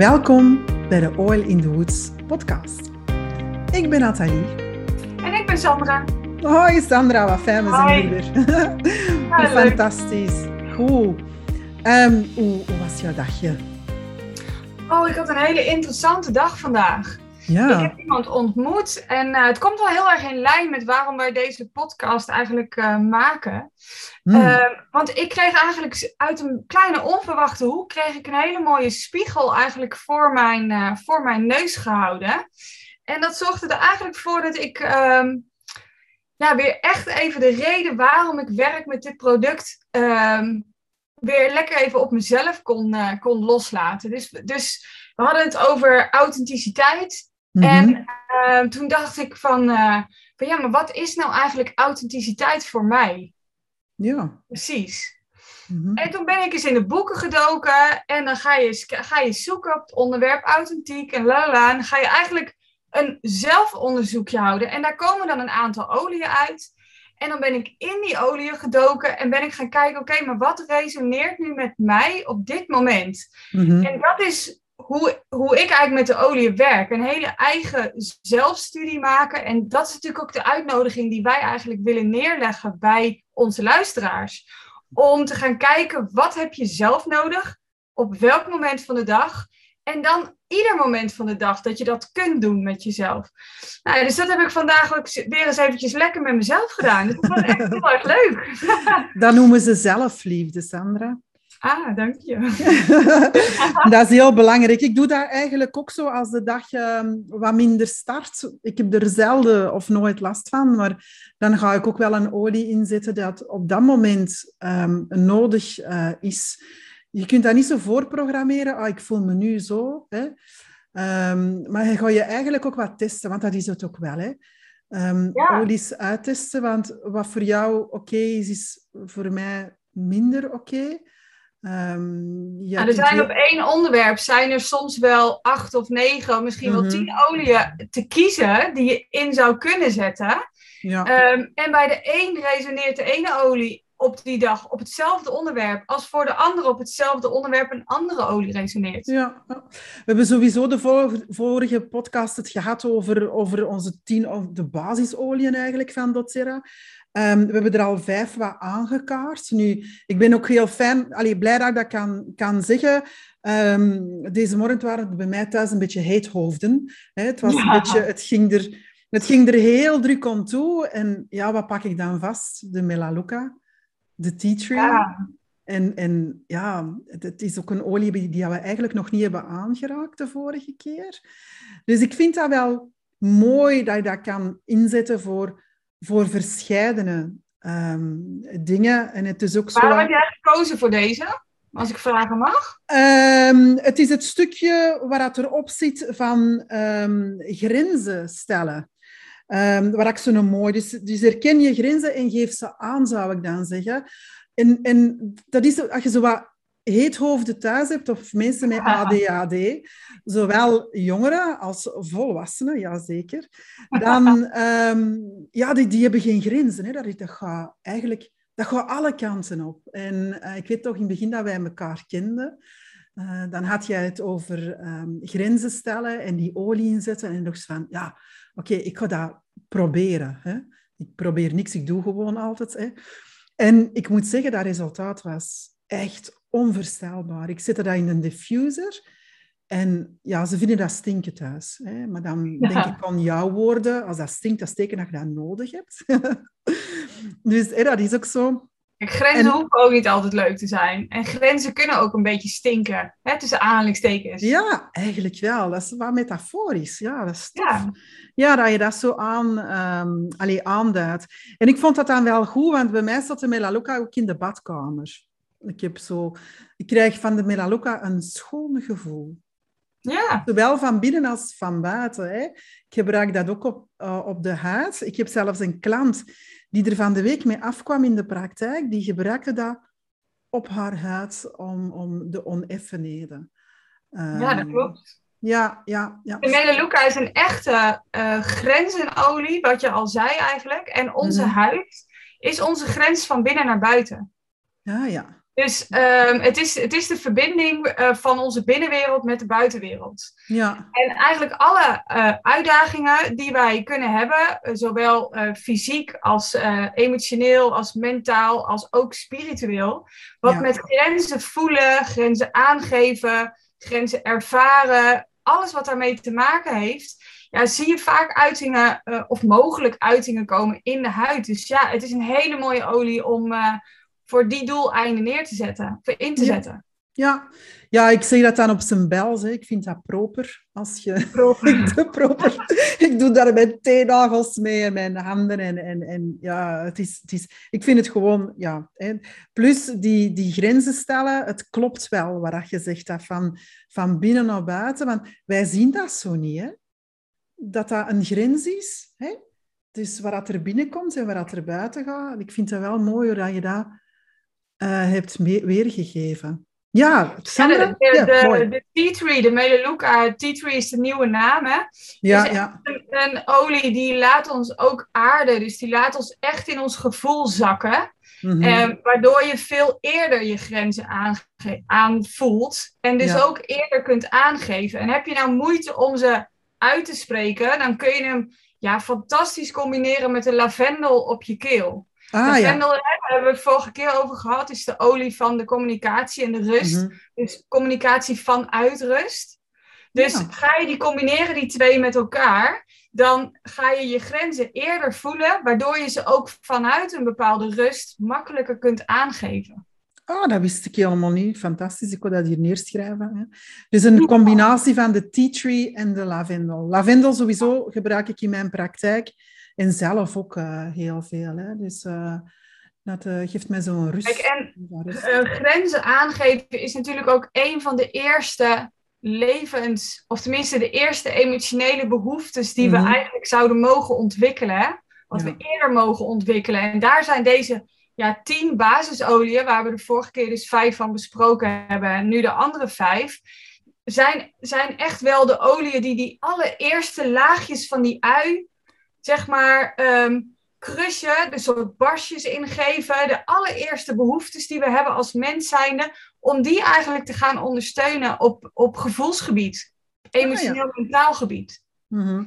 Welkom bij de Oil in the Woods podcast. Ik ben Nathalie. En ik ben Sandra. Hoi Sandra, wat fijn, we zijn hier weer. Fantastisch. Goed. Ehm, hoe, hoe was jouw dagje? Oh, ik had een hele interessante dag vandaag. Ik Ja. heb iemand ontmoet en eh, het komt wel heel erg in lijn met waarom wij deze podcast eigenlijk eh, maken. Hm. Eh, want ik kreeg eigenlijk uit een kleine onverwachte hoek kreeg ik een hele mooie spiegel eigenlijk voor mijn, eh, voor mijn neus gehouden. En dat zorgde er eigenlijk voor dat ik ehm, ja, weer echt even de reden waarom ik werk met dit product ehm, weer lekker even op mezelf kon, kon loslaten. Dus, dus we hadden het over authenticiteit. Mhm. En eh, toen dacht ik van, eh, van ja, maar wat is nou eigenlijk authenticiteit voor mij? Ja. Precies. Mhm. En toen ben ik eens in de boeken gedoken en dan ga je, ga je zoeken op het onderwerp authentiek en la. En dan ga je eigenlijk een zelfonderzoekje houden. En daar komen dan een aantal oliën uit. En dan ben ik in die oliën gedoken en ben ik gaan kijken, oké, maar wat resoneert nu met mij op dit moment? Mhm. En dat is hoe, hoe ik eigenlijk met de olie werk. Een hele eigen zelfstudie maken. En dat is natuurlijk ook de uitnodiging die wij eigenlijk willen neerleggen bij onze luisteraars. Om te gaan kijken, wat heb je zelf nodig? Op welk moment van de dag? En dan ieder moment van de dag dat je dat kunt doen met jezelf. Nou, dus dat heb ik vandaag ook weer eens eventjes lekker met mezelf gedaan. Dat was echt heel erg leuk. Dat noemen ze zelfliefde, Sandra. Ah, dank je. dat is heel belangrijk. Ik doe dat eigenlijk ook zo als de dag ehm, wat minder start. Ik heb er zelden of nooit last van, maar dan ga ik ook wel een olie inzetten dat op dat moment ehm, nodig eh, is. Je kunt dat niet zo voorprogrammeren. Ah, ik voel me nu zo. Hè. Ehm, maar je ga je eigenlijk ook wat testen, want dat is het ook wel. Hè. Ja. Olies uittesten, want wat voor jou oké is, is voor mij minder oké. Ehm, ja, Nou, er zijn op één onderwerp zijn er soms wel acht of negen, misschien Mhm. wel tien oliën te kiezen die je in zou kunnen zetten. ja. Ehm, en bij de een resoneert de ene olie op die dag op hetzelfde onderwerp, als voor de andere op hetzelfde onderwerp een andere olie resoneert. Ja, we hebben sowieso de vor- vorige podcast het gehad over, over onze tien, de basisolieën eigenlijk van doTERRA. Ehm, we hebben er al vijf wat aangekaart. Nu, ik ben ook heel fijn, allee, blij dat ik dat kan, kan zeggen. Ehm, deze morgen waren het bij mij thuis een beetje heethoofden. Hè. Het, was een beetje, het, ging er, het ging er heel druk aan toe. En ja, wat pak ik dan vast? De Melaleuca, de tea tree. Ja, En, en ja, het, het is ook een olie die die we eigenlijk nog niet hebben aangeraakt de vorige keer. Dus ik vind dat wel mooi dat je dat kan inzetten voor, voor verscheidene ehm, dingen. En het is ook zo... waarom heb jij gekozen voor deze? Als ik vragen mag. Ehm, het is het stukje waar het erop zit van ehm, grenzen stellen. Waar ik zo een mooi... Dus, dus herken je grenzen en geef ze aan, zou ik dan zeggen. En, en dat is als je zo wat heethoofden thuis hebt, of mensen met ADHD, zowel jongeren als volwassenen, jazeker, dan ehm, ja, die, die hebben geen grenzen. Hè. Dat, dat gaat eigenlijk dat gaat alle kanten op. En eh, ik weet toch in het begin dat wij elkaar kenden. eh, dan had jij het over ehm, grenzen stellen en die olie inzetten. En dacht van, ja, oké, ik ga dat proberen. Hè. Ik probeer niks, ik doe gewoon altijd. Hè. En ik moet zeggen, dat resultaat was echt onvoorstelbaar. Ik zette dat in een diffuser. En ja, ze vinden dat stinken thuis. Hè. Maar dan Ja. denk ik aan jouw woorden. Als dat stinkt, dat is teken dat je dat nodig hebt. dus hè, dat is ook zo. Grenzen En- hoeven ook niet altijd leuk te zijn. En grenzen kunnen ook een beetje stinken. Hè, tussen aanhalingstekens. Ja, eigenlijk wel. Dat is wat metaforisch. Ja, dat is. Ja. Ja, dat je dat zo aan, allee, aanduidt. En ik vond dat dan wel goed, want bij mij zat de Melaleuca ook in de badkamer. Ik, heb zo, ik krijg van de Melaleuca een schoon gevoel. ja. Zowel van binnen als van buiten. Hè. Ik gebruik dat ook op, eh, op de huid. Ik heb zelfs een klant die er van de week mee afkwam in de praktijk. Die gebruikte dat op haar huid om, om de oneffenheden. ja, dat Ehm, klopt. Ja, ja, ja. De Melaleuca is een echte eh, grenzenolie, wat je al zei eigenlijk. En onze Mhm. huid is onze grens van binnen naar buiten. Ja, ja. Dus ehm, het, is, het is de verbinding eh, van onze binnenwereld met de buitenwereld. Ja. En eigenlijk alle uh, uitdagingen die wij kunnen hebben, uh, zowel fysiek als emotioneel, als mentaal, als ook spiritueel. Wat ja. met grenzen voelen, grenzen aangeven, grenzen ervaren, alles wat daarmee te maken heeft, ja, zie je vaak uitingen of mogelijk uitingen komen in de huid. Dus ja, het is een hele mooie olie om voor die doeleinden neer te zetten, voor in te zetten. Ja. ja, ik zeg dat dan op zijn bel. Ik vind dat proper. Als je... Proper. ik, doe proper. ik doe daar mijn teennagels mee en mijn handen. En, en, en ja, het is, het is, ik vind het gewoon... Ja, hè. Plus die, die grenzen stellen, het klopt wel wat je zegt. Dat van, van binnen naar buiten. Want wij zien dat zo niet. Hè? Dat dat een grens is. Hè? Dus waar dat er binnenkomt en waar dat er buiten gaat. Ik vind het wel mooi dat je dat hebt weergegeven. Ja, Sandra? Ja, de, de, de, tea tree, de Melaleuca tea tree is de nieuwe naam. Hè? Ja, dus ja. Een, een, olie die laat ons ook aarden. Dus die laat ons echt in ons gevoel zakken. Mm -hmm. waardoor je veel eerder je grenzen aanvoelt. En dus ja. ook eerder kunt aangeven. En heb je nou moeite om ze uit te spreken, dan kun je hem ja, fantastisch combineren met de lavendel op je keel. Ah, de ja. daar hebben we het vorige keer over gehad, is de olie van de communicatie en de rust. Mhm. Dus communicatie vanuit rust. Dus Ja. ga je die combineren, die twee met elkaar, dan ga je je grenzen eerder voelen, waardoor je ze ook vanuit een bepaalde rust makkelijker kunt aangeven. Ah, dat wist ik helemaal niet. Fantastisch, ik wil dat hier neerschrijven. Hè. Dus een combinatie van de tea tree en de lavendel. Lavendel sowieso gebruik ik in mijn praktijk en zelf ook uh, heel veel. Hè. Dus uh, dat uh, geeft mij zo'n rust. Kijk, en grenzen aangeven is natuurlijk ook een van de eerste levens, of tenminste de eerste emotionele behoeftes die Mhm. we eigenlijk zouden mogen ontwikkelen. Hè? Wat Ja. we eerder mogen ontwikkelen. En daar zijn deze ja, tien basisolieën, waar we de vorige keer dus vijf van besproken hebben, en nu de andere vijf, zijn, zijn echt wel de oliën die die allereerste laagjes van die ui, zeg maar, ehm crushen, de soort barstjes ingeven, de allereerste behoeftes die we hebben als mens zijnde, om die eigenlijk te gaan ondersteunen op, op gevoelsgebied, emotioneel-mentaal gebied. Mhm.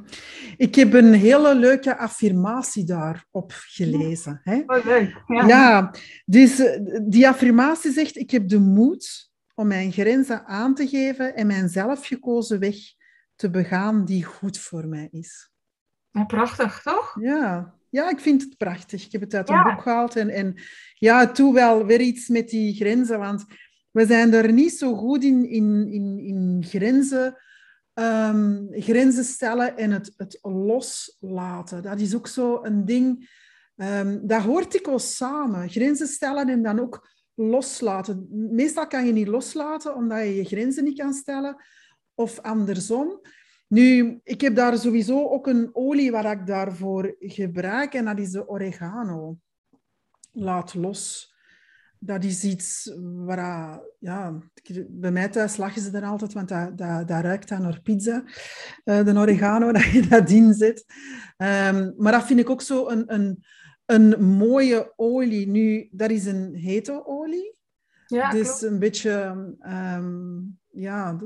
Ik heb een hele leuke affirmatie daarop gelezen. Hè? Oh, leuk. Ja. Ja, dus eh, die affirmatie zegt: Ik heb de moed om mijn grenzen aan te geven en mijn zelfgekozen weg te begaan die goed voor mij is. Ja, prachtig, toch? Ja, ja ik vind het prachtig. Ik heb het uit een Ja. boek gehaald. En, en ja, doe wel weer iets met die grenzen, want we zijn er niet zo goed in, in, in, in grenzen, ehm, grenzen stellen en het, het loslaten. Dat is ook zo een ding, ehm, dat hoort dikwijls samen. Grenzen stellen en dan ook loslaten. Meestal kan je niet loslaten omdat je je grenzen niet kan stellen, of andersom. Nu, ik heb daar sowieso ook een olie waar ik daarvoor gebruik en dat is de oregano. Laat los. Dat is iets waar, ja, bij mij thuis lachen ze er altijd, want dat, dat, dat ruikt dan naar pizza, eh, de oregano, dat je dat inzet. Ehm, maar dat vind ik ook zo een, een, een mooie olie. Nu, dat is een hete-olie. Ja, dus klopt. een beetje, ehm, ja,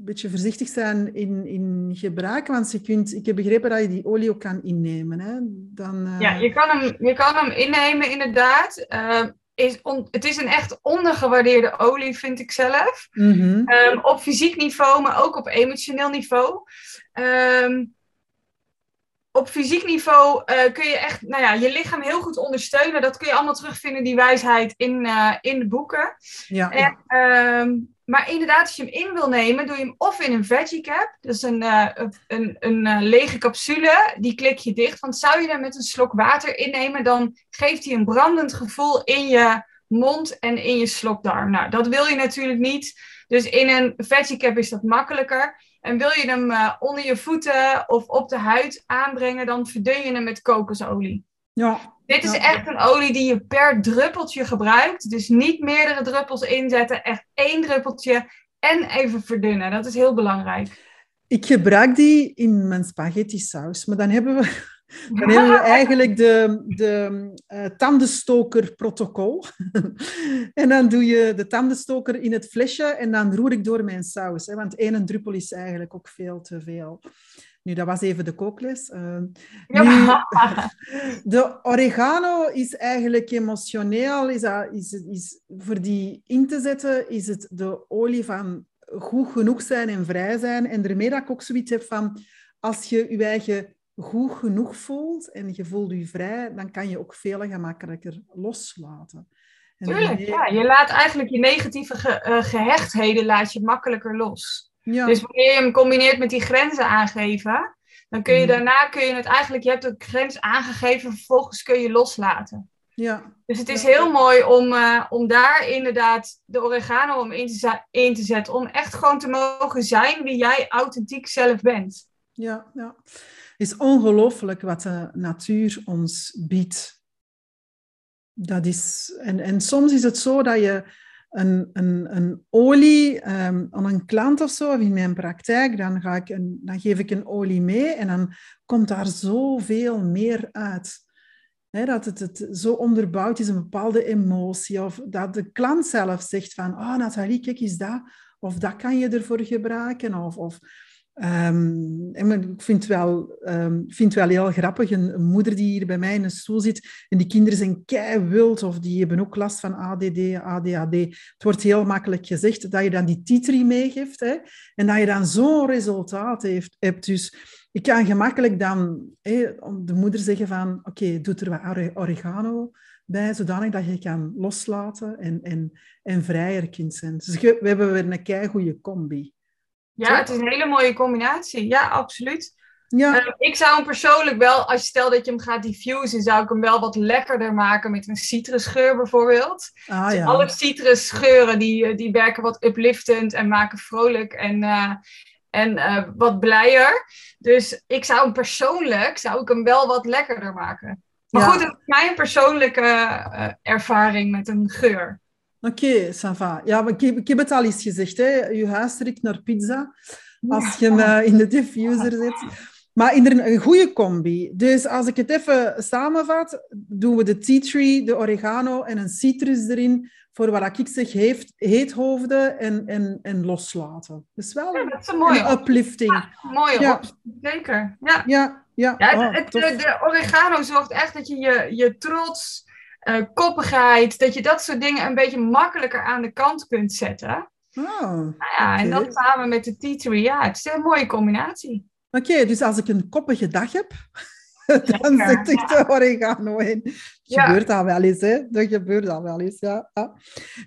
een beetje voorzichtig zijn in, in gebruik. Want je kunt, ik heb begrepen dat je die olie ook kan innemen. Hè? Dan, eh, Ja, je kan hem, je kan hem innemen, inderdaad. Eh, is on- het is een echt ondergewaardeerde olie, vind ik zelf. mhm. Ehm, op fysiek niveau, maar ook op emotioneel niveau. Ehm, op fysiek niveau eh, kun je echt nou ja, je lichaam heel goed ondersteunen. Dat kun je allemaal terugvinden, die wijsheid, in, eh, in de boeken. ja, En, ja. ehm, maar inderdaad, als je hem in wil nemen, doe je hem of in een veggie cap. Dat is een, een, een lege capsule, die klik je dicht. Want zou je hem met een slok water innemen, dan geeft hij een brandend gevoel in je mond en in je slokdarm. Nou, dat wil je natuurlijk niet. Dus in een veggie cap is dat makkelijker. En wil je hem eh, onder je voeten of op de huid aanbrengen, dan verdun je hem met kokosolie. ja. Dit is Ja. echt een olie die je per druppeltje gebruikt. Dus niet meerdere druppels inzetten. Echt één druppeltje en even verdunnen. Dat is heel belangrijk. Ik gebruik die in mijn spaghetti saus. Maar dan hebben we, Dan hebben we eigenlijk de, de uh, tandenstoker-protocol. en dan doe je de tandenstoker in het flesje en dan roer ik door mijn saus. Hè, want één druppel is eigenlijk ook veel te veel. Nu, dat was even de kookles. Uh, nu, de oregano is eigenlijk emotioneel. Is, dat, is, is, voor die in te zetten is het de olie van goed genoeg zijn en vrij zijn. En daarmee dat ik ook zoiets heb van... Als je je eigen goed genoeg voelt en je voelt je vrij, dan kan je ook veel gemakkelijker loslaten. En Tuurlijk, ja. Je laat eigenlijk je negatieve ge uh, gehechtheden laat je makkelijker los. Ja. Dus wanneer je hem combineert met die grenzen aangeven, dan kun je mm. daarna kun je het eigenlijk, je hebt de grens aangegeven, vervolgens kun je loslaten. Ja. Dus het is heel mooi om, uh, om daar inderdaad de oregano om in te, in te zetten. Om echt gewoon te mogen zijn wie jij authentiek zelf bent. Ja, ja is ongelooflijk wat de natuur ons biedt. Dat is, en, en soms is het zo dat je een, een, een olie um, aan een klant of zo, in mijn praktijk, dan, ga ik een, dan geef ik een olie mee en dan komt daar zoveel meer uit. dat het, het zo onderbouwd is, een bepaalde emotie. Of dat de klant zelf zegt van, oh Nathalie, kijk eens dat. Of dat kan je ervoor gebruiken. Of, of En ik vind het wel, um, vind wel heel grappig, een, moeder die hier bij mij in een stoel zit en die kinderen zijn kei wild of die hebben ook last van ADD, ADHD. Het wordt heel makkelijk gezegd dat je dan die titri meegeeft hè, en dat je dan zo'n resultaat heeft, hebt. Dus ik kan gemakkelijk dan de moeder zeggen van oké, doe er wat oregano bij, zodanig dat je kan loslaten en, en, en vrijer kind zijn. Dus we hebben weer een kei goede combi. Ja, het is een hele mooie combinatie. Ja, absoluut. Ja. Uh, ik zou hem persoonlijk wel, als je stel dat je hem gaat diffusen, zou ik hem wel wat lekkerder maken met een citrusgeur bijvoorbeeld. Ah, dus ja. Alle citrusgeuren die, eh, die werken wat upliftend en maken vrolijk en, uh, en uh, wat blijer. Dus ik zou hem persoonlijk, zou ik hem wel wat lekkerder maken. Maar goed, het is mijn persoonlijke ervaring met een geur. Oké, okay. Ja, ik heb, ik heb het al eens gezegd. Hè. Je huis riekt naar pizza als je hem in de diffuser zet. Maar in een, goede combi. Dus als ik het even samenvat, doen we de tea tree, de oregano en een citrus erin voor wat ik zeg, heeft, heethoofden en, en, en loslaten. Dus wel ja, dat is een, mooie een uplifting. Ja, mooie ja. zeker. Ja, ja, ja. ja oh, het, de, de, oregano zorgt echt dat je je, je trots uh, koppigheid, dat je dat soort dingen een beetje makkelijker aan de kant kunt zetten. Oh, nou ja, en dat samen met de tea tree, ja, het is een mooie combinatie. Oké, dus als ik een koppige dag heb, dan zet ik de oregano in. Dat gebeurt al wel eens, hè? Dat gebeurt al wel eens, ja.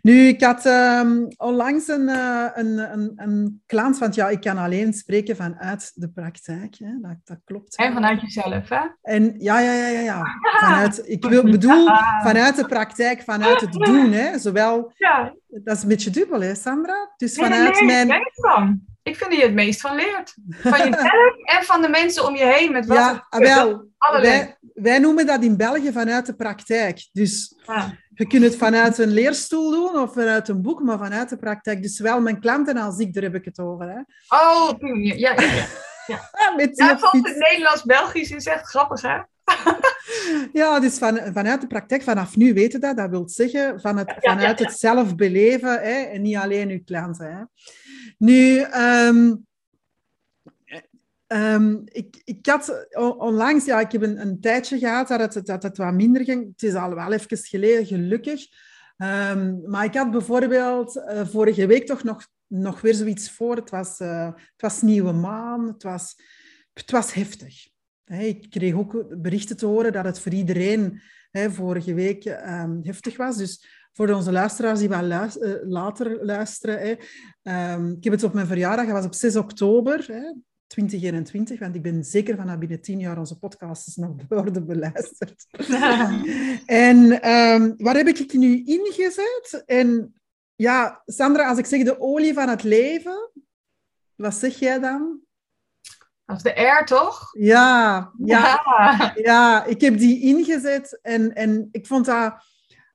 Nu, ik had um, onlangs een, uh, een, een, een klant, want ja, ik kan alleen spreken vanuit de praktijk. Hè? Dat, dat klopt. En vanuit jezelf, hè? En ja, ja, ja, ja. ja. Vanuit, ik wil, bedoel, vanuit de praktijk, vanuit het doen, hè? Zowel... Ja. Dat is een beetje dubbel, hè, Sandra? Dus vanuit nee, nee, mijn... Ik vind dat je het meest van leert. Van jezelf en van de mensen om je heen. Met wat ja, wel. Wij, wij, noemen dat in België vanuit de praktijk. Dus je kunt het vanuit een leerstoel doen of vanuit een boek, maar vanuit de praktijk. Dus zowel mijn klanten als ik, daar heb ik het over. Hè. Oh, ja, ja, ja. Ja vond het Nederlands-Belgisch is echt grappig, hè? Ja, dus van, vanuit de praktijk, vanaf nu weten dat. Dat wil zeggen van het, vanuit het zelf beleven hè, en niet alleen uw klanten. Hè. Nu, um, um, ik, ik had onlangs, ja, ik heb een, een tijdje gehad dat het, dat het wat minder ging. Het is al wel even geleden, gelukkig. Um, maar ik had bijvoorbeeld uh, vorige week toch nog, nog weer zoiets voor. Het was, uh, het was nieuwe maan, het was, het was heftig. Ik kreeg ook berichten te horen dat het voor iedereen vorige week heftig was. Dus voor onze luisteraars die wel uh, later luisteren. Hè. Um, ik heb het op mijn verjaardag, dat was op 6 oktober hè, 2021, want ik ben zeker van dat binnen tien jaar onze podcasts nog worden beluisterd. en um, waar heb ik het nu ingezet? En ja, Sandra, als ik zeg de olie van het leven, wat zeg jij dan? Dat is de air, toch? Ja, ja, ja, ja. ik heb die ingezet en, en ik vond dat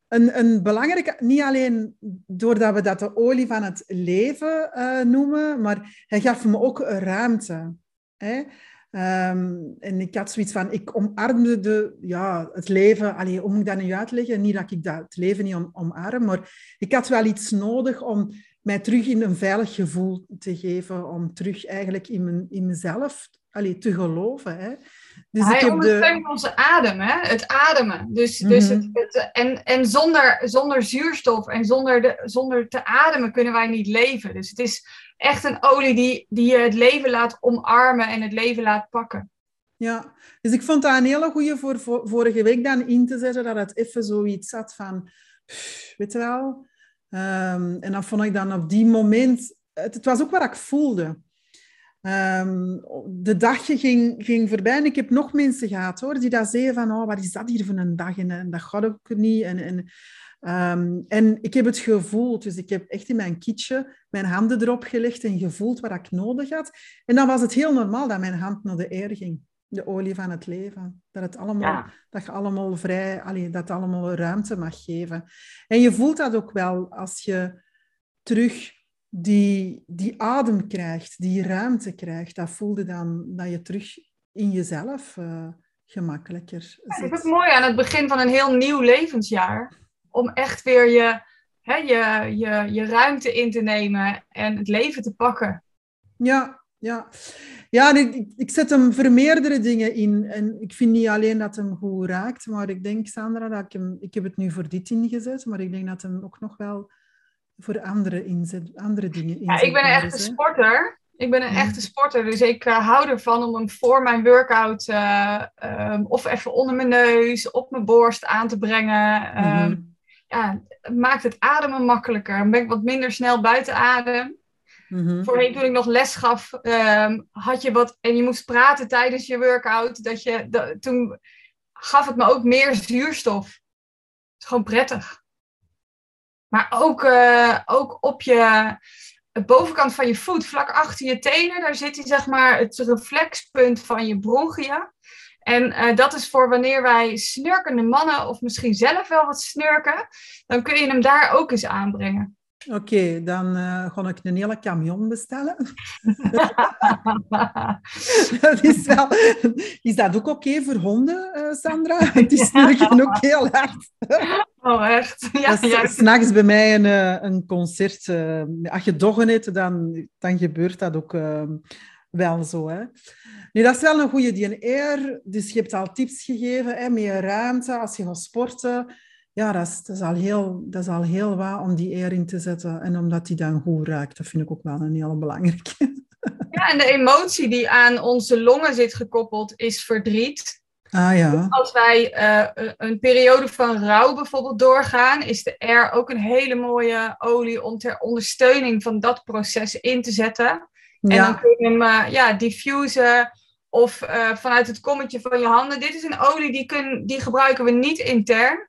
een, een belangrijke, niet alleen doordat we dat de olie van het leven uh, noemen, maar hij gaf me ook ruimte. Hè? Ehm, en ik had zoiets van, ik omarmde de, ja, het leven. Allee, hoe moet ik dat nu uitleggen? Niet dat ik dat, het leven niet om, omarm, maar ik had wel iets nodig om mij terug in een veilig gevoel te geven. Om terug eigenlijk in, mijn, in mezelf allee, te geloven. Hè. Dus Hij ik heb ondersteunt de... onze adem, hè? het ademen. Dus, dus mhm. het, het, en en zonder, zonder zuurstof en zonder, de, zonder te ademen kunnen wij niet leven. Dus het is echt een olie die, die je het leven laat omarmen en het leven laat pakken. Ja, dus ik vond dat een hele goede voor, voor, vorige week dan in te zetten, dat het even zoiets zat van, weet je wel. Um, en dan vond ik dan op die moment, het, het was ook wat ik voelde. Um, de dagje ging, ging voorbij en ik heb nog mensen gehad hoor, die dat zeiden van, oh, wat is dat hier voor een dag? En, en dat gaat ook niet. En, en, um, en ik heb het gevoeld, dus ik heb echt in mijn kitje mijn handen erop gelegd en gevoeld wat ik nodig had. En dan was het heel normaal dat mijn hand naar de eer ging. De olie van het leven. Dat, het allemaal, dat je allemaal vrij, allee, dat allemaal ruimte mag geven. En je voelt dat ook wel als je terug die, die adem krijgt, die ruimte krijgt, dat voelde dan dat je terug in jezelf uh, gemakkelijker zit. Ja, ik vind het mooi aan het begin van een heel nieuw levensjaar, om echt weer je, hè, je, je, je ruimte in te nemen en het leven te pakken. Ja, ja. Ja, ik, ik zet hem voor meerdere dingen in. En ik vind niet alleen dat hem goed raakt, maar ik denk, Sandra, dat ik hem... Ik heb het nu voor dit ingezet, maar ik denk dat hem ook nog wel voor andere, inzet, andere dingen Ja, ik ben een echte sporter. Ik ben een echte sporter, dus ik uh, hou ervan om hem voor mijn workout uh, um, of even onder mijn neus, op mijn borst aan te brengen. Um, ja, het maakt het ademen makkelijker. Dan ben ik wat minder snel buiten adem. Mm-hmm. Voorheen toen ik nog les gaf, um, had je wat en je moest praten tijdens je workout. Dat je, toen gaf het me ook meer zuurstof. Het is gewoon prettig. Maar ook, uh, ook op je bovenkant van je voet, vlak achter je tenen, daar zit hij zeg maar het reflexpunt van je bronchia. En uh, dat is voor wanneer wij snurkende mannen of misschien zelf wel wat snurken, dan kun je hem daar ook eens aanbrengen. Oké, dan uh, ga ik een hele camion bestellen. dat is, wel, is dat ook oké voor honden, uh, Sandra? Die snurken ook heel hard. oh, echt? Ja, dat is s'nachts bij mij een, eh, een concert. als je doggen hebt, dan, dan gebeurt dat ook wel zo. Hè? Nu, dat is wel een goede DNR. Dus je hebt al tips gegeven, hè, meer ruimte als je gaat sporten ja, dat is, dat, is al heel, dat is al heel wat om die eer in te zetten. En omdat die dan goed raakt, dat vind ik ook wel een hele belangrijke. Ja, en de emotie die aan onze longen zit gekoppeld is verdriet. Ah, ja. Dus als wij uh, een periode van rouw bijvoorbeeld doorgaan, is de R ook een hele mooie olie om ter ondersteuning van dat proces in te zetten. En dan kun je hem uh, ja, diffusen of uh, vanuit het kommetje van je handen. Dit is een olie die, kun, die gebruiken we niet intern.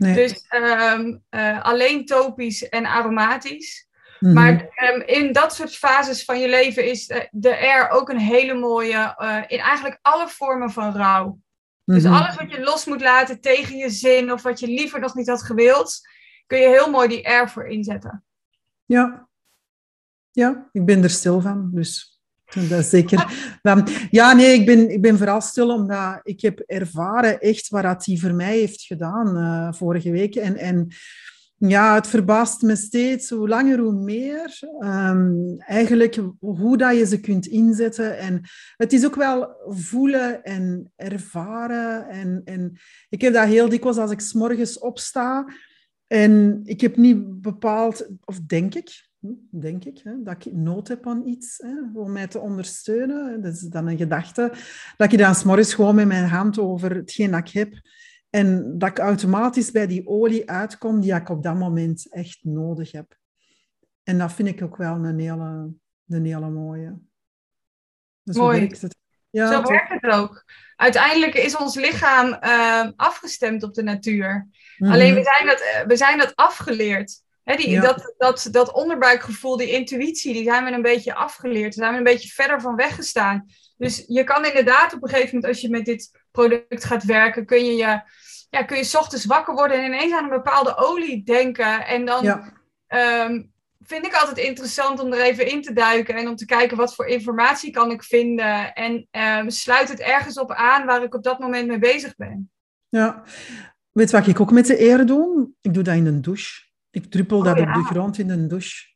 Dus um, uh, alleen topisch en aromatisch. Mhm. Maar um, in dat soort fases van je leven is de R ook een hele mooie, uh, in eigenlijk alle vormen van rouw. Dus mhm. alles wat je los moet laten tegen je zin of wat je liever nog niet had gewild, kun je heel mooi die R voor inzetten. Ja, ja ik ben er stil van. Dus dat zeker. Ja, nee, ik ben, ik ben vooral stil omdat ik heb ervaren echt wat hij voor mij heeft gedaan uh, vorige week. En, en ja, het verbaast me steeds hoe langer hoe meer. Um, eigenlijk hoe dat je ze kunt inzetten. En het is ook wel voelen en ervaren. En, en ik heb dat heel dikwijls als ik s morgens opsta. En ik heb niet bepaald, of denk ik, denk ik, hè, dat ik nood heb aan iets hè, om mij te ondersteunen. Dat is dan een gedachte. Dat ik dan s'morgens gewoon met mijn hand over hetgeen dat ik heb. En dat ik automatisch bij die olie uitkom die ik op dat moment echt nodig heb. En dat vind ik ook wel een hele, een hele mooie. Dus Mooi. Het. Ja, zo werkt het ook. Uiteindelijk is ons lichaam uh, afgestemd op de natuur. Mhm. Alleen we zijn, dat, we zijn dat afgeleerd die, dat, dat, dat onderbuikgevoel, die intuïtie, die zijn we een beetje afgeleerd. Daar zijn we een beetje verder van weggestaan. Dus je kan inderdaad op een gegeven moment, als je met dit product gaat werken, kun je je, ja, kun je s ochtends wakker worden en ineens aan een bepaalde olie denken. En dan ehm, vind ik altijd interessant om er even in te duiken en om te kijken wat voor informatie kan ik vinden. En uh, sluit het ergens op aan waar ik op dat moment mee bezig ben. Ja, weet wat ik ook met de eer doe? Ik doe dat in een douche. Ik druppel dat oh, op de grond in een douche.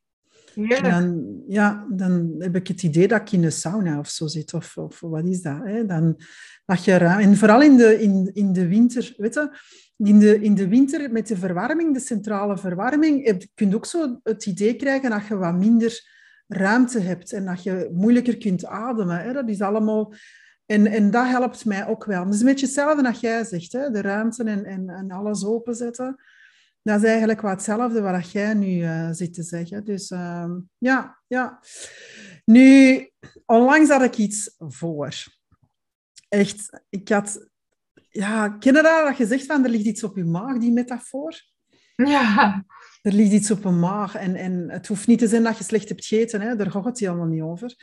Heerlijk. Dan, ja, dan heb ik het idee dat ik in een sauna of zo zit. Of, of wat is dat? Hè? Dan, je, en vooral in de, in, in de winter, weet je, in de, in de winter met de verwarming, de centrale verwarming, heb, kun je ook zo het idee krijgen dat je wat minder ruimte hebt en dat je moeilijker kunt ademen. Hè? Dat is allemaal... En, en dat helpt mij ook wel. Het is een beetje hetzelfde als jij zegt, hè? de ruimte en, en, en alles openzetten. Dat is eigenlijk wat hetzelfde wat jij nu uh, zit te zeggen. Dus uh, ja, ja. Nu, onlangs had ik iets voor. Echt, ik had... Ja, ken je dat, dat je zegt van, er ligt iets op je maag, die metafoor? Ja. Er ligt iets op een maag. En, en het hoeft niet te zijn dat je slecht hebt gegeten. Hè? Daar gaat het helemaal niet over.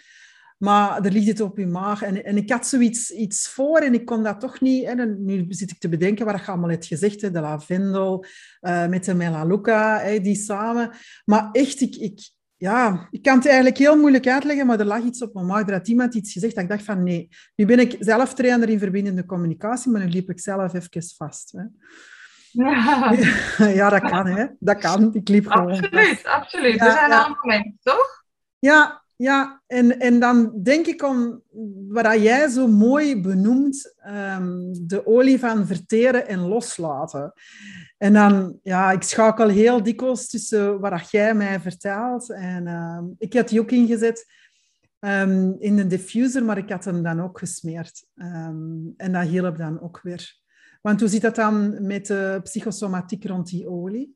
Maar er ligt het op je maag. En, en ik had zoiets iets voor en ik kon dat toch niet. En nu zit ik te bedenken wat je allemaal hebt gezegd. Hè, de lavendel uh, met de melaleuca, hè, die samen. Maar echt, ik, ik, ja, ik kan het eigenlijk heel moeilijk uitleggen, maar er lag iets op mijn maag. Er had iemand iets gezegd dat ik dacht van nee. Nu ben ik zelf trainer in verbindende communicatie, maar nu liep ik zelf even vast. Hè. Ja. ja, dat kan, hè. Dat kan. Ik liep gewoon Absoluut, absoluut. Ja, er zijn ja. allemaal mensen, toch? Ja, ja, en, en dan denk ik om wat jij zo mooi benoemt, um, de olie van verteren en loslaten. En dan, ja, ik schakel heel dikwijls tussen wat jij mij vertelt. En uh, ik had die ook ingezet um, in een diffuser, maar ik had hem dan ook gesmeerd. En dat hielp dan ook weer. Want hoe zit dat dan met de psychosomatiek rond die olie?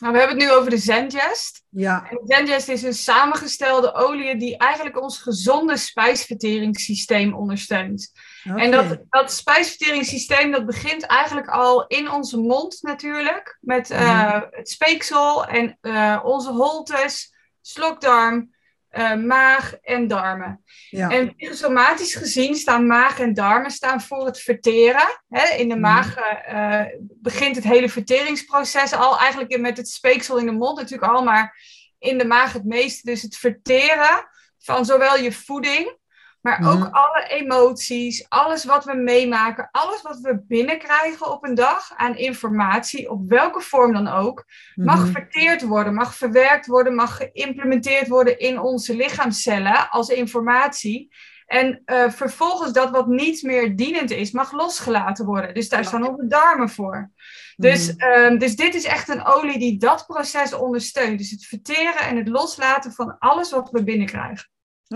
Nou, we hebben het nu over de Zengest. Ja. En Zengest is een samengestelde olie die eigenlijk ons gezonde spijsverteringssysteem ondersteunt. Okay. En dat, dat spijsverteringssysteem dat begint eigenlijk al in onze mond natuurlijk. Met uh, het speeksel en uh, onze holtes, slokdarm, uh, maag en darmen. Ja. En psychosomatisch gezien staan maag en darmen staan voor het verteren. Hè? In de maag uh, begint het hele verteringsproces al, eigenlijk met het speeksel in de mond natuurlijk al, maar in de maag het meeste. Dus het verteren van zowel je voeding maar ook mm. alle emoties, alles wat we meemaken, alles wat we binnenkrijgen op een dag aan informatie, op welke vorm dan ook, mag mm. verteerd worden, mag verwerkt worden, mag geïmplementeerd worden in onze lichaamcellen als informatie. En uh, vervolgens dat wat niet meer dienend is, mag losgelaten worden. Dus daar staan onze darmen voor. Dus, mm. uh, dus dit is echt een olie die dat proces ondersteunt. Dus het verteren en het loslaten van alles wat we binnenkrijgen.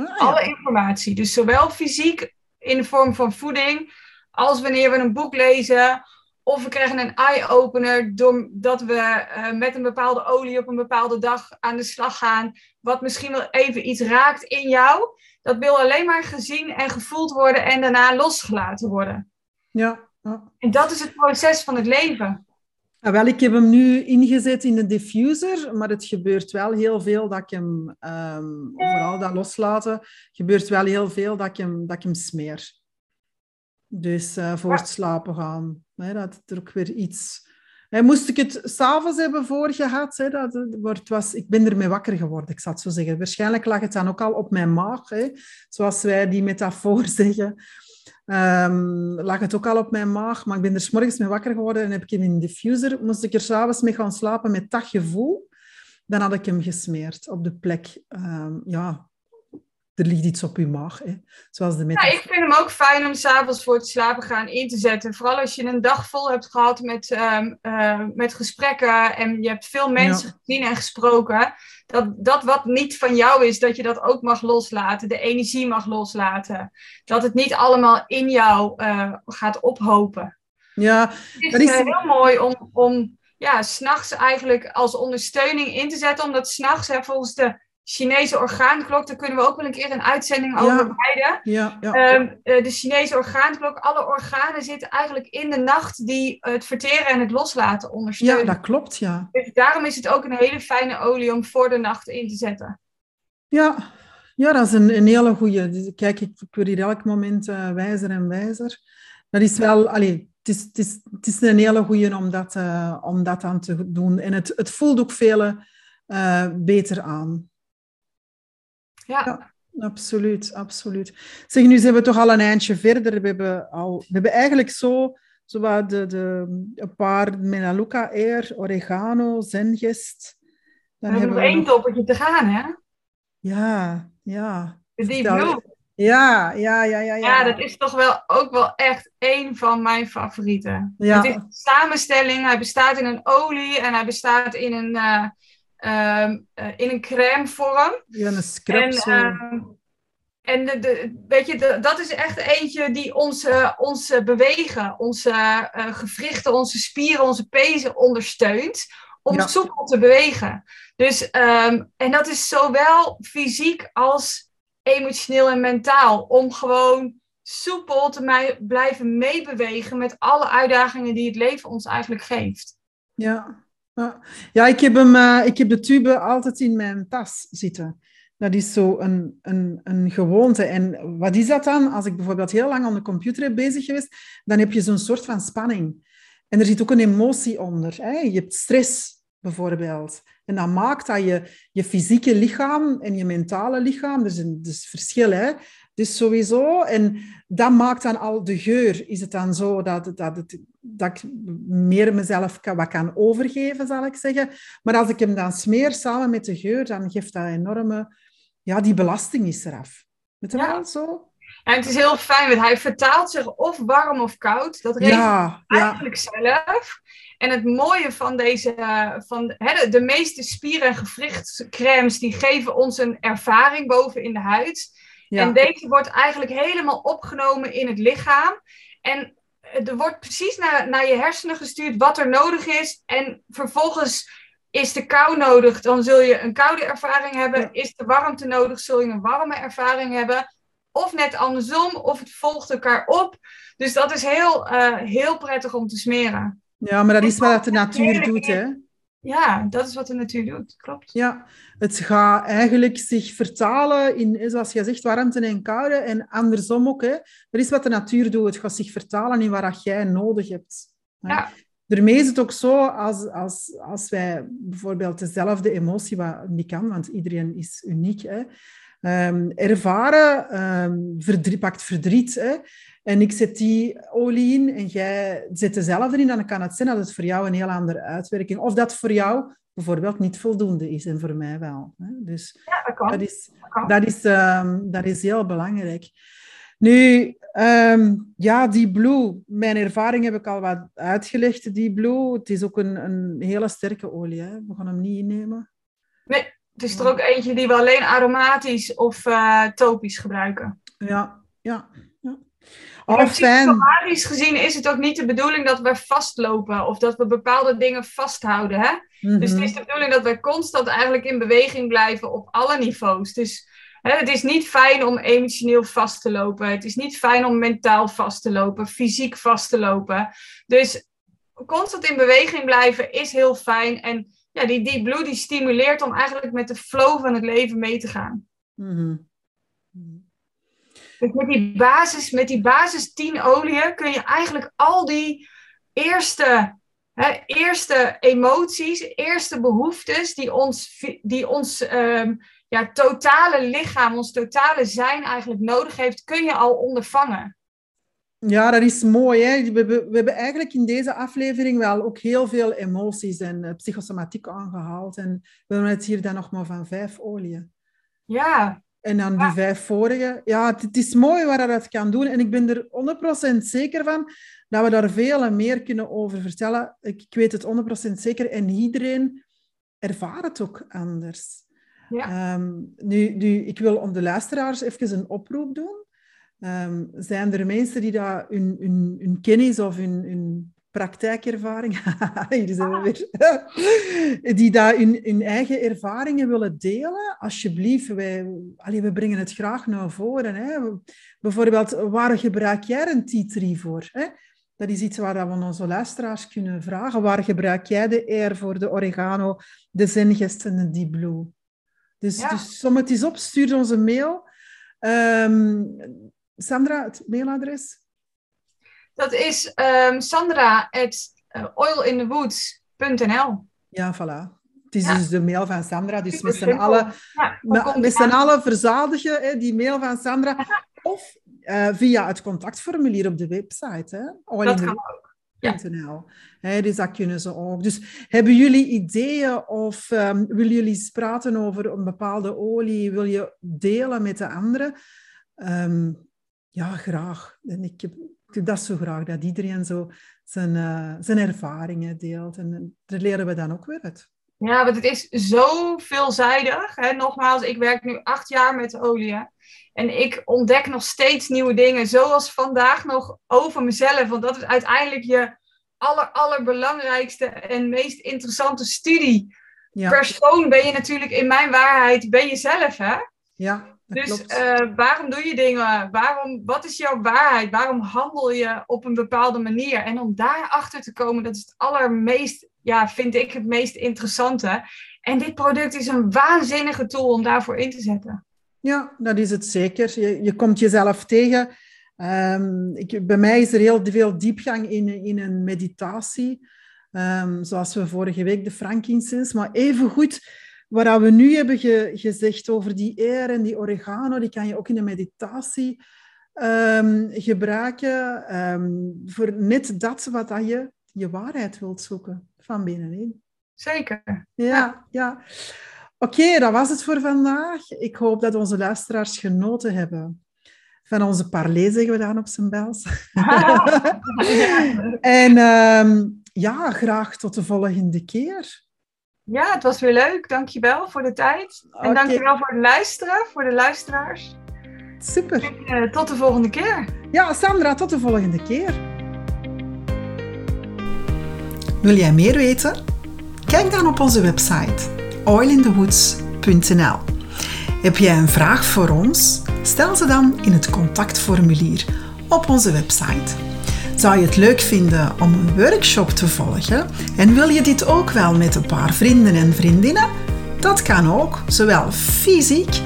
Ah, ja. Alle informatie. Dus zowel fysiek in de vorm van voeding, als wanneer we een boek lezen. Of we krijgen een eye-opener doordat we uh, met een bepaalde olie op een bepaalde dag aan de slag gaan. Wat misschien wel even iets raakt in jou. Dat wil alleen maar gezien en gevoeld worden en daarna losgelaten worden. Ja. ja. En dat is het proces van het leven. Ja, wel, ik heb hem nu ingezet in de diffuser, maar het gebeurt wel heel veel dat ik hem, um, vooral dat loslaten, gebeurt wel heel veel dat ik hem, dat ik hem smeer. Dus uh, voor het slapen gaan. Hè, dat er ook weer iets... Hè, moest ik het s'avonds hebben voorgehad, hè, dat, was, ik ben ermee wakker geworden, ik zal het zo zeggen. Waarschijnlijk lag het dan ook al op mijn maag, hè, zoals wij die metafoor zeggen. Um, lag het ook al op mijn maag, maar ik ben er s morgens mee wakker geworden en heb ik hem in de diffuser. Moest ik er s'avonds mee gaan slapen met dat gevoel, dan had ik hem gesmeerd op de plek. Um, ja, er ligt iets op je maag. Hè. Zoals de ja, ik vind hem ook fijn om s'avonds voor het slapen gaan in te zetten. Vooral als je een dag vol hebt gehad met, um, uh, met gesprekken en je hebt veel mensen ja. gezien en gesproken. Dat, dat wat niet van jou is, dat je dat ook mag loslaten. De energie mag loslaten. Dat het niet allemaal in jou uh, gaat ophopen. Ja, het is, is... Uh, heel mooi om, om ja, s'nachts eigenlijk als ondersteuning in te zetten. Omdat s'nachts volgens de Chinese orgaanklok, daar kunnen we ook wel een keer een uitzending over ja. wijden. Ja, ja. Um, uh, de Chinese orgaanklok, alle organen zitten eigenlijk in de nacht die het verteren en het loslaten ondersteunen. Ja, dat klopt, ja. Dus daarom is het ook een hele fijne olie om voor de nacht in te zetten. Ja, ja dat is een, een hele goede. Dus kijk, ik, ik word hier elk moment uh, wijzer en wijzer. Dat is wel, allee, het is, het is, het is een hele goede om dat, uh, om dat aan te doen. En het, het voelt ook vele eh, beter aan. Ja. Ja. Absoluut, absoluut. Zeg, nu zijn we toch al een eindje verder. We hebben, al, we hebben eigenlijk zo, zo wat de, de, een paar Melaleuca Air, Oregano, Zengest. We hebben nog één toppertje te gaan, hè? Ja, ja. De Deep Blue. Ja, ja, ja, ja. Ja, dat is toch wel ook wel echt één van mijn favorieten. Ja. Het is een samenstelling. Hij bestaat in een olie en hij bestaat in een, eh, ehm, eh, in een crèmevorm. Ja, een scrap En, ehm, en de, de, weet je, de- dat is echt eentje die ons, eh, ons eh, bewegen, onze gewrichten, onze spieren, onze pezen ondersteunt om Ja. soepel te bewegen. Dus, ehm, en dat is zowel fysiek als emotioneel en mentaal. Om gewoon soepel te mij- blijven meebewegen met alle uitdagingen die het leven ons eigenlijk geeft. Ja, ja. ik, heb hem, eh, ik heb de tube altijd in mijn tas zitten. Dat is zo een, een, een gewoonte. En wat is dat dan? Als ik bijvoorbeeld heel lang aan de computer heb bezig geweest, dan heb je zo'n soort van spanning. En er zit ook een emotie onder. Je hebt stress, bijvoorbeeld. En dat maakt dat je, je fysieke lichaam en je mentale lichaam, er is een er is verschil, hè? Dus sowieso, en dat maakt dan al de geur. Is het dan zo dat, dat, het, dat ik meer mezelf kan, wat kan overgeven, zal ik zeggen. Maar als ik hem dan smeer samen met de geur, dan geeft dat enorme... Ja, die belasting is eraf. Weet je Ja. wel, zo? En het is heel fijn, want hij vertaalt zich of warm of koud. Dat regelt Ja, ja, eigenlijk zelf. En het mooie van deze, van hè, de, de meeste spieren- en gewrichtscremes, die geven ons een ervaring boven in de huid. En deze wordt eigenlijk helemaal opgenomen in het lichaam. En er wordt precies naar, naar je hersenen gestuurd wat er nodig is. En vervolgens is de kou nodig, dan zul je een koude ervaring hebben. Ja. Is de warmte nodig, zul je een warme ervaring hebben. Of net andersom, of het volgt elkaar op. Dus dat is heel, eh, heel prettig om te smeren. Ja, maar dat is wat de natuur doet, hè. Ja, dat is wat de natuur doet. Klopt. Ja, het gaat eigenlijk zich vertalen in, zoals je zegt, warmte en koude. En andersom ook. Hè. Dat is wat de natuur doet. Het gaat zich vertalen in wat jij nodig hebt. hè. Ja. Daarmee is het ook zo, als, als, als wij bijvoorbeeld dezelfde emotie, wat niet kan, want iedereen is uniek, hè, ehm, ervaren, ehm verdriet, pakt verdriet. Hè, en ik zet die olie in en jij zet dezelfde in, dan kan het zijn dat het voor jou een heel andere uitwerking, of dat voor jou bijvoorbeeld niet voldoende is en voor mij wel. Hè. Dus Ja, dat kan. dat is, dat is, ehm, dat is heel belangrijk. Nu, ehm, ja, die blue. Mijn ervaring heb ik al wat uitgelegd, die blue. Het is ook een, een hele sterke olie. Hè. We gaan hem niet innemen. Het is er ook eentje die we alleen aromatisch of eh, topisch gebruiken. Ja, ja. Oh, psychologisch gezien is het ook niet de bedoeling dat we vastlopen of dat we bepaalde dingen vasthouden. Hè? Dus het Mhm. is de bedoeling dat wij constant eigenlijk in beweging blijven op alle niveaus. Dus hè, het is niet fijn om emotioneel vast te lopen. Het is niet fijn om mentaal vast te lopen, fysiek vast te lopen. Dus constant in beweging blijven is heel fijn. En ja, die Deep Blue die stimuleert om eigenlijk met de flow van het leven mee te gaan. Mhm. Dus met die basis, met die basis 10 oliën kun je eigenlijk al die eerste, hè, eerste emoties, eerste behoeftes die ons, die ons ehm, ja, totale lichaam, ons totale zijn eigenlijk nodig heeft, kun je al ondervangen. Ja, dat is mooi. Hè? We, hebben, we hebben eigenlijk in deze aflevering wel ook heel veel emoties en eh, psychosomatiek aangehaald. En we hebben het hier dan nog maar van vijf oliën. Ja, En dan die Ja. vijf vorige. Ja, het, het is mooi waar dat het kan doen. En ik ben er 100% zeker van dat we daar veel en meer kunnen over vertellen. Ik, ik weet het 100% zeker. En iedereen ervaart het ook anders. Ja. Ehm, nu, nu, ik wil om de luisteraars even een oproep doen. Ehm, zijn er mensen die dat hun, hun, hun kennis of hun, hun praktijkervaring, hier zijn we weer, die dat hun, hun eigen ervaringen willen delen? Alsjeblieft, wij, allee, we brengen het graag naar voren. Hè? Bijvoorbeeld, waar gebruik jij een tea tree voor? Hè? Dat is iets waar we onze luisteraars kunnen vragen. Waar gebruik jij de air voor, de oregano, de zengest en de deep blue? Dus, Ja. dus som het eens op, stuur ons een mail. Ehm, Sandra, het mailadres? Dat is ehm, Sandra at eh, oilinthewoods.nl. Ja, voilà. Het is Ja. dus de mail van Sandra. Dus met z'n allen, Ja, met, z'n verzadigen hè, die mail van Sandra. Of eh, via het contactformulier op de website. Hè? All Dat kan ook. Ja. Dus dat kunnen ze ook. Dus hebben jullie ideeën of ehm, willen jullie praten over een bepaalde olie? Wil je delen met de anderen? Ehm, ja, graag. En ik, heb, ik doe dat zo graag, dat iedereen zo zijn, eh, zijn ervaringen deelt. En daar leren we dan ook weer uit. Ja, want het is zo veelzijdig. Hè? Nogmaals, ik werk nu acht jaar met olie. En ik ontdek nog steeds nieuwe dingen. Zoals vandaag nog over mezelf. Want dat is uiteindelijk je aller, allerbelangrijkste en meest interessante studie. Ja, Persoon ben je natuurlijk in mijn waarheid, ben je zelf. Hè? ja Dus eh, waarom doe je dingen? Waarom, wat is jouw waarheid? Waarom handel je op een bepaalde manier? En om daarachter te komen, dat is het allermeest, ja, vind ik het meest interessante. En dit product is een waanzinnige tool om daarvoor in te zetten. Ja, dat is het zeker. Je, je komt jezelf tegen. Ehm, ik, bij mij is er heel veel diepgang in, in een meditatie. Ehm, zoals we vorige week de frankincense. Maar evengoed, wat we nu hebben ge- gezegd over die eer en die oregano, die kan je ook in de meditatie ehm, gebruiken. ehm, voor net dat wat dat je je waarheid wilt zoeken van binnenin. Zeker. Ja, ja. Oké, dat was het voor vandaag. Ik hoop dat onze luisteraars genoten hebben van onze parley, zeggen we dan op zijn Bels. en ehm, ja, graag tot de volgende keer. Ja, het was weer leuk. Dankjewel voor de tijd. En dankjewel voor het luisteren, voor de luisteraars. Super. En, eh, tot de volgende keer. Ja, Sandra, tot de volgende keer. Wil jij meer weten? Kijk dan op onze website oilindehoods.nl. Heb jij een vraag voor ons? Stel ze dan in het contactformulier op onze website. Zou je het leuk vinden om een workshop te volgen en wil je dit ook wel met een paar vrienden en vriendinnen? Dat kan ook, zowel fysiek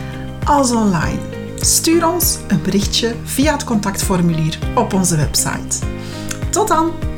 als online. Stuur ons een berichtje via het contactformulier op onze website. Tot dan!